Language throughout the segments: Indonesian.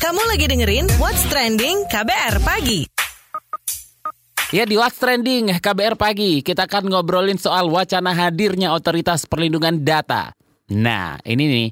Kamu lagi dengerin What's Trending KBR Pagi. Ya di What's Trending KBR Pagi kita akan ngobrolin soal wacana hadirnya otoritas perlindungan data. Nah ini nih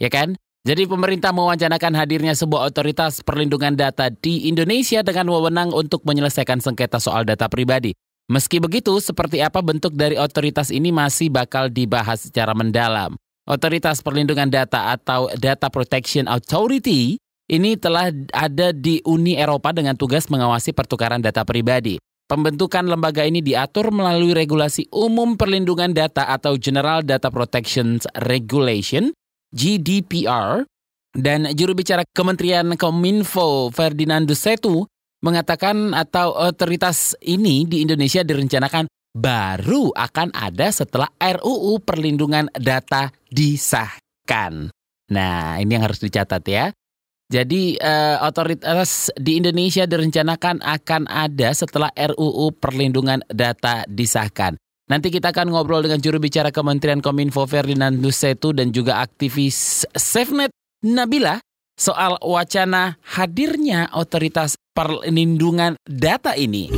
ya kan jadi pemerintah mewacanakan hadirnya sebuah otoritas perlindungan data di Indonesia dengan wewenang untuk menyelesaikan sengketa soal data pribadi. Meski begitu, seperti apa bentuk dari otoritas ini masih bakal dibahas secara mendalam. Otoritas Perlindungan Data atau Data Protection Authority ini telah ada di Uni Eropa dengan tugas mengawasi pertukaran data pribadi. Pembentukan lembaga ini diatur melalui regulasi umum perlindungan data atau General Data Protection Regulation GDPR dan juru bicara Kementerian Kominfo Ferdinand Setu mengatakan atau otoritas ini di Indonesia direncanakan baru akan ada setelah RUU Perlindungan Data disahkan. Nah, ini yang harus dicatat ya. Jadi uh, otoritas di Indonesia direncanakan akan ada setelah RUU Perlindungan Data disahkan. Nanti kita akan ngobrol dengan juru bicara Kementerian Kominfo Ferdinand Nusetu dan juga aktivis SafeNet Nabila soal wacana hadirnya otoritas perlindungan data ini.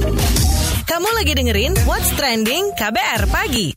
Kamu lagi dengerin What's Trending KBR Pagi.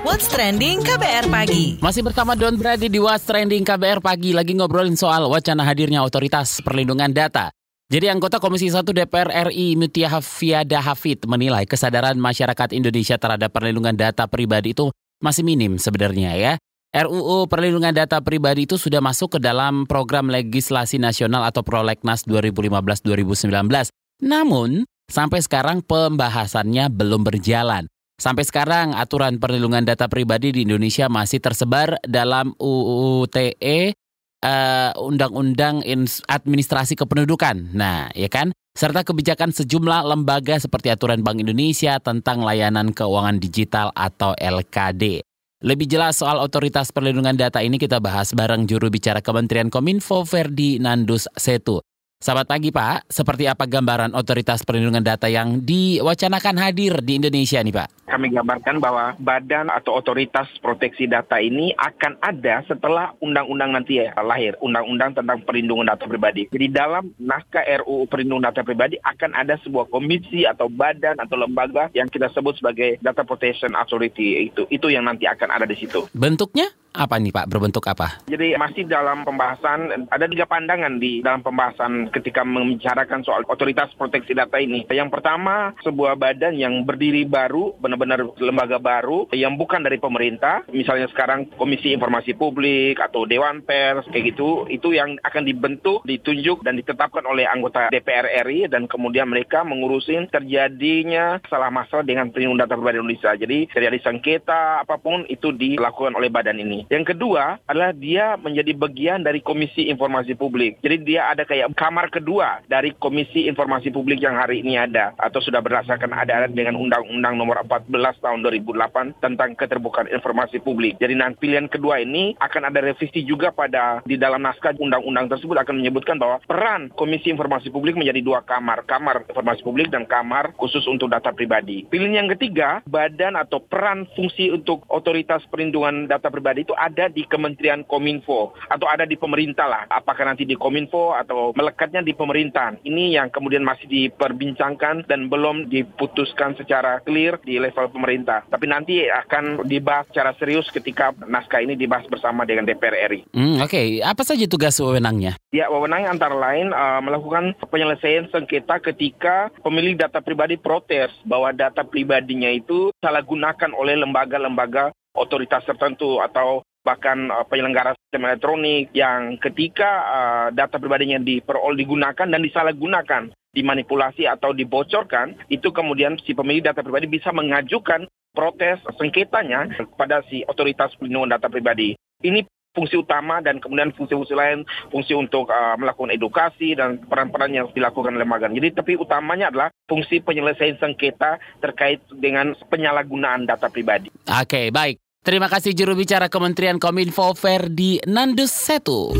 What's Trending KBR Pagi. Masih bersama Don Brady di What's Trending KBR Pagi lagi ngobrolin soal wacana hadirnya otoritas perlindungan data. Jadi anggota Komisi 1 DPR RI Mutia Hafiada Hafid menilai kesadaran masyarakat Indonesia terhadap perlindungan data pribadi itu masih minim sebenarnya ya. RUU Perlindungan Data Pribadi itu sudah masuk ke dalam program legislasi nasional atau Prolegnas 2015-2019. Namun, sampai sekarang pembahasannya belum berjalan. Sampai sekarang aturan perlindungan data pribadi di Indonesia masih tersebar dalam UU UTE uh, Undang-Undang Administrasi Kependudukan. Nah, ya kan? Serta kebijakan sejumlah lembaga seperti aturan Bank Indonesia tentang layanan keuangan digital atau LKD. Lebih jelas soal otoritas perlindungan data ini kita bahas bareng juru bicara Kementerian Kominfo Ferdi Nandus Setu. Selamat pagi Pak, seperti apa gambaran otoritas perlindungan data yang diwacanakan hadir di Indonesia nih Pak? Kami gambarkan bahwa badan atau otoritas proteksi data ini akan ada setelah undang-undang nanti ya lahir, undang-undang tentang perlindungan data pribadi. Jadi dalam naskah RUU perlindungan data pribadi akan ada sebuah komisi atau badan atau lembaga yang kita sebut sebagai Data Protection Authority itu. Itu yang nanti akan ada di situ. Bentuknya? Apa nih Pak? Berbentuk apa? Jadi masih dalam pembahasan, ada tiga pandangan di dalam pembahasan ketika membicarakan soal otoritas proteksi data ini. Yang pertama, sebuah badan yang berdiri baru, benar-benar lembaga baru, yang bukan dari pemerintah. Misalnya sekarang Komisi Informasi Publik atau Dewan Pers, kayak gitu. Itu yang akan dibentuk, ditunjuk, dan ditetapkan oleh anggota DPR RI, dan kemudian mereka mengurusin terjadinya salah masalah dengan perlindungan data pribadi Indonesia. Jadi terjadi sengketa, apa pun itu dilakukan oleh badan ini. Yang kedua adalah dia menjadi bagian dari Komisi Informasi Publik. Jadi dia ada kayak kamar kedua dari Komisi Informasi Publik yang hari ini ada atau sudah berdasarkan ada dengan Undang-Undang Nomor 14 Tahun 2008 tentang keterbukaan informasi publik. Jadi nanti pilihan kedua ini akan ada revisi juga pada di dalam naskah undang-undang tersebut akan menyebutkan bahwa peran Komisi Informasi Publik menjadi dua kamar, kamar informasi publik dan kamar khusus untuk data pribadi. Pilihan yang ketiga, badan atau peran fungsi untuk otoritas perlindungan data pribadi itu ada di Kementerian Kominfo atau ada di pemerintah lah. Apakah nanti di Kominfo atau melekatnya di pemerintahan. Ini yang kemudian masih diperbincangkan dan belum diputuskan secara clear di level pemerintah. Tapi nanti akan dibahas secara serius ketika naskah ini dibahas bersama dengan DPR RI. Hmm, Oke, okay. apa saja tugas wewenangnya? Ya, wewenangnya antara lain uh, melakukan penyelesaian sengketa ketika pemilik data pribadi protes bahwa data pribadinya itu salah gunakan oleh lembaga-lembaga otoritas tertentu atau bahkan uh, penyelenggara sistem elektronik yang ketika uh, data pribadinya diperol digunakan dan disalahgunakan, dimanipulasi atau dibocorkan, itu kemudian si pemilik data pribadi bisa mengajukan protes sengketanya kepada si otoritas pelindungan data pribadi. Ini fungsi utama dan kemudian fungsi-fungsi lain, fungsi untuk uh, melakukan edukasi dan peran-peran yang dilakukan lembaga. Jadi tapi utamanya adalah fungsi penyelesaian sengketa terkait dengan penyalahgunaan data pribadi. Oke, okay, baik. Terima kasih juru bicara Kementerian Kominfo Ferdi Nandus Setu.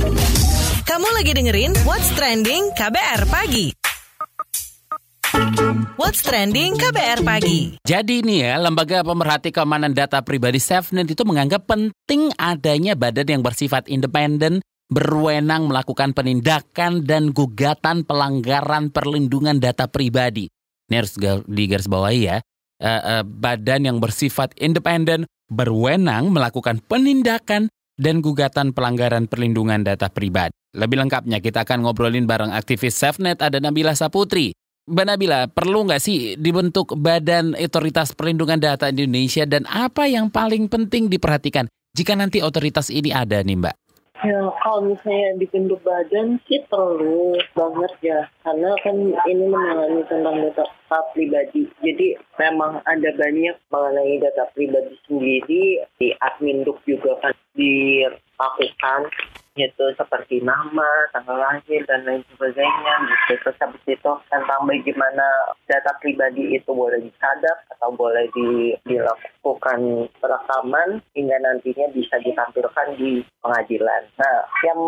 Kamu lagi dengerin What's Trending KBR Pagi. What's Trending KBR Pagi. Jadi nih ya, Lembaga Pemerhati Keamanan Data Pribadi SafeNet itu menganggap penting adanya badan yang bersifat independen berwenang melakukan penindakan dan gugatan pelanggaran perlindungan data pribadi. Ini harus digarisbawahi ya. Uh, uh, badan yang bersifat independen berwenang melakukan penindakan dan gugatan pelanggaran perlindungan data pribadi. Lebih lengkapnya kita akan ngobrolin bareng aktivis SafeNet ada Nabila Saputri. Mbak Nabila, perlu nggak sih dibentuk Badan Otoritas Perlindungan Data Indonesia dan apa yang paling penting diperhatikan jika nanti otoritas ini ada nih Mbak? Ya, kalau misalnya dibentuk badan sih perlu banget ya. Karena kan ini menangani tentang data pribadi. Jadi memang ada banyak mengenai data pribadi sendiri. Di admin juga kan dilakukan yaitu seperti nama, tanggal lahir, dan lain sebagainya. Gitu. Terus habis itu tentang bagaimana data pribadi itu boleh disadap atau boleh di, dilakukan perekaman hingga nantinya bisa ditampilkan di pengadilan. Nah, yang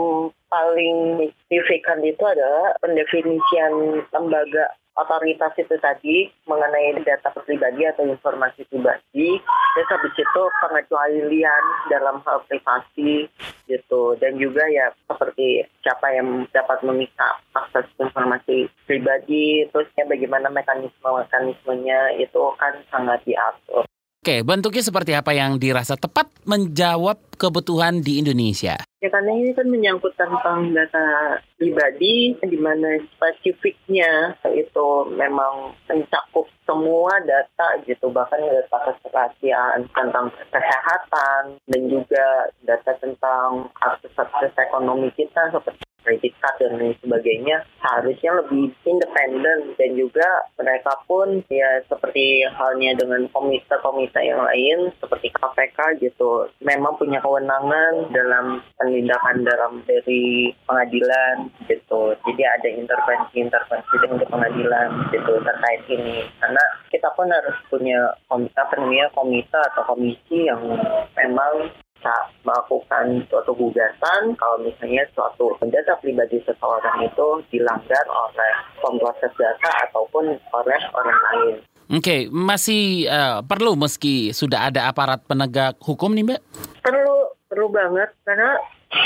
paling signifikan itu adalah pendefinisian lembaga otoritas itu tadi mengenai data pribadi atau informasi pribadi. Terus habis itu pengecualian dalam hal privasi gitu. Dan juga ya seperti siapa yang dapat meminta akses informasi pribadi terusnya bagaimana mekanisme mekanismenya itu kan sangat diatur. Oke, bentuknya seperti apa yang dirasa tepat menjawab kebutuhan di Indonesia? Ya karena ini kan menyangkut tentang data pribadi, di mana spesifiknya itu memang mencakup semua data gitu, bahkan data kerahasiaan tentang kesehatan dan juga data tentang akses-akses ekonomi kita seperti kredit card dan sebagainya harusnya lebih independen. Dan juga mereka pun ya seperti halnya dengan komite-komite yang lain seperti KPK gitu memang punya kewenangan dalam penindakan dalam dari pengadilan gitu. Jadi ada intervensi-intervensi dengan pengadilan gitu terkait ini. Karena kita pun harus punya komite komite atau komisi yang memang bisa melakukan suatu gugatan kalau misalnya suatu data pribadi seseorang itu dilanggar oleh pemproses data ataupun oleh orang lain. Oke, okay, masih uh, perlu meski sudah ada aparat penegak hukum nih Mbak? Perlu, perlu banget karena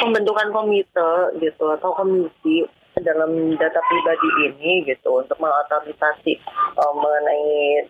pembentukan komite gitu atau komisi dalam data pribadi ini gitu untuk mengotorisasi uh, mengenai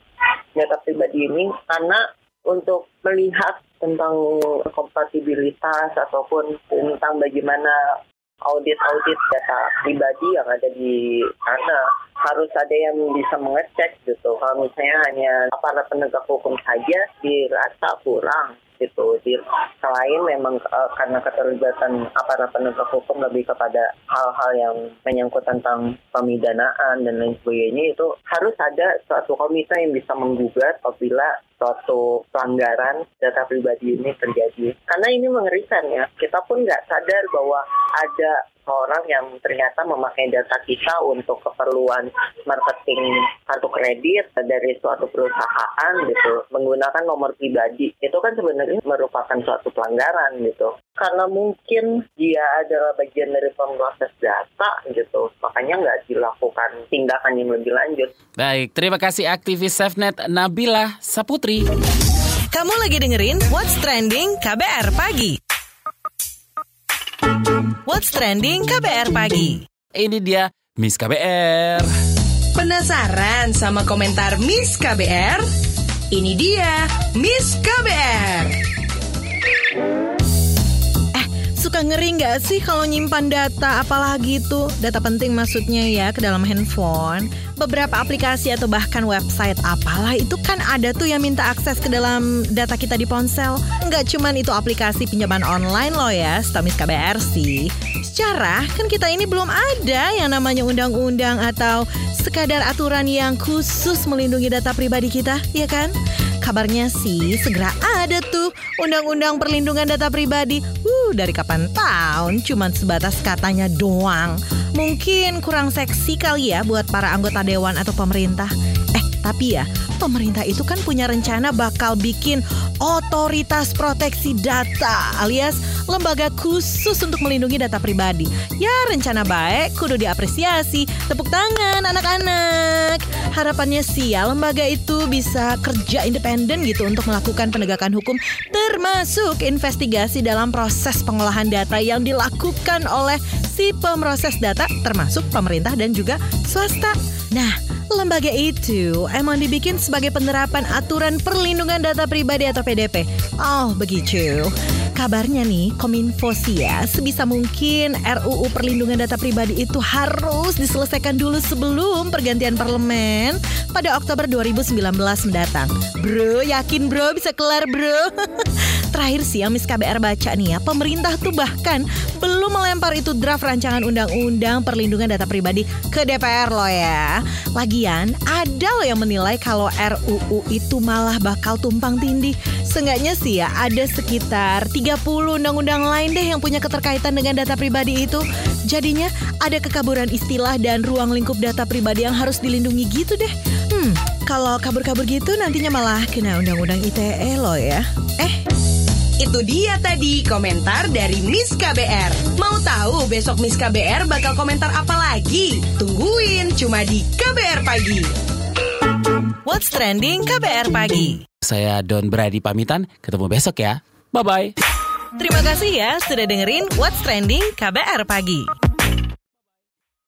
data pribadi ini karena untuk melihat tentang kompatibilitas ataupun tentang bagaimana audit-audit data pribadi yang ada di sana harus ada yang bisa mengecek gitu. Kalau misalnya hanya aparat penegak hukum saja dirasa kurang gitu. Di, selain memang uh, karena keterlibatan aparat penegak hukum lebih kepada hal-hal yang menyangkut tentang pemidanaan dan lain sebagainya itu harus ada suatu komite yang bisa menggugat apabila suatu pelanggaran data pribadi ini terjadi. Karena ini mengerikan ya, kita pun nggak sadar bahwa ada orang yang ternyata memakai data kita untuk keperluan marketing kartu kredit dari suatu perusahaan gitu menggunakan nomor pribadi itu kan sebenarnya merupakan suatu pelanggaran gitu. Karena mungkin dia adalah bagian dari pemroses data gitu makanya nggak dilakukan tindakan yang lebih lanjut. Baik terima kasih aktivis SafeNet Nabila Saputri. Kamu lagi dengerin What's Trending KBR Pagi What's Trending KBR Pagi. Ini dia Miss KBR. Penasaran sama komentar Miss KBR? Ini dia Miss KBR. Suka ngeri nggak sih kalau nyimpan data apalagi itu data penting maksudnya ya ke dalam handphone beberapa aplikasi atau bahkan website apalah itu kan ada tuh yang minta akses ke dalam data kita di ponsel. Nggak cuman itu aplikasi pinjaman online loh ya, Stamis KBR sih. Secara kan kita ini belum ada yang namanya undang-undang atau sekadar aturan yang khusus melindungi data pribadi kita, ya kan? Kabarnya sih segera ada tuh undang-undang perlindungan data pribadi. Uh, dari kapan tahun cuman sebatas katanya doang. Mungkin kurang seksi kali ya buat para anggota dewan atau pemerintah. Tapi ya, pemerintah itu kan punya rencana bakal bikin otoritas proteksi data alias lembaga khusus untuk melindungi data pribadi. Ya, rencana baik kudu diapresiasi. Tepuk tangan anak-anak. Harapannya sih ya lembaga itu bisa kerja independen gitu untuk melakukan penegakan hukum termasuk investigasi dalam proses pengolahan data yang dilakukan oleh si pemroses data termasuk pemerintah dan juga swasta. Nah, lembaga itu emang dibikin sebagai penerapan aturan perlindungan data pribadi atau PDP. Oh, begitu. Kabarnya nih, Kominfo sih ya, sebisa mungkin RUU perlindungan data pribadi itu harus diselesaikan dulu sebelum pergantian parlemen pada Oktober 2019 mendatang. Bro, yakin bro bisa kelar bro? Terakhir sih yang Miss KBR baca nih ya, pemerintah tuh bahkan belum melempar itu draft rancangan undang-undang perlindungan data pribadi ke DPR loh ya. Lagian, ada loh yang menilai kalau RUU itu malah bakal tumpang tindih. Seenggaknya sih ya, ada sekitar 30 undang-undang lain deh yang punya keterkaitan dengan data pribadi itu. Jadinya ada kekaburan istilah dan ruang lingkup data pribadi yang harus dilindungi gitu deh. Hmm, kalau kabur-kabur gitu nantinya malah kena undang-undang ITE loh ya. Eh, Itu dia tadi komentar dari Miss KBR. Mau tahu besok Miss KBR bakal komentar apa lagi? Tungguin cuma di KBR Pagi. what's trending KBR pagi? Saya Don Brady pamitan, ketemu besok ya. Bye-bye. Terima kasih ya sudah dengerin What's Trending KBR pagi.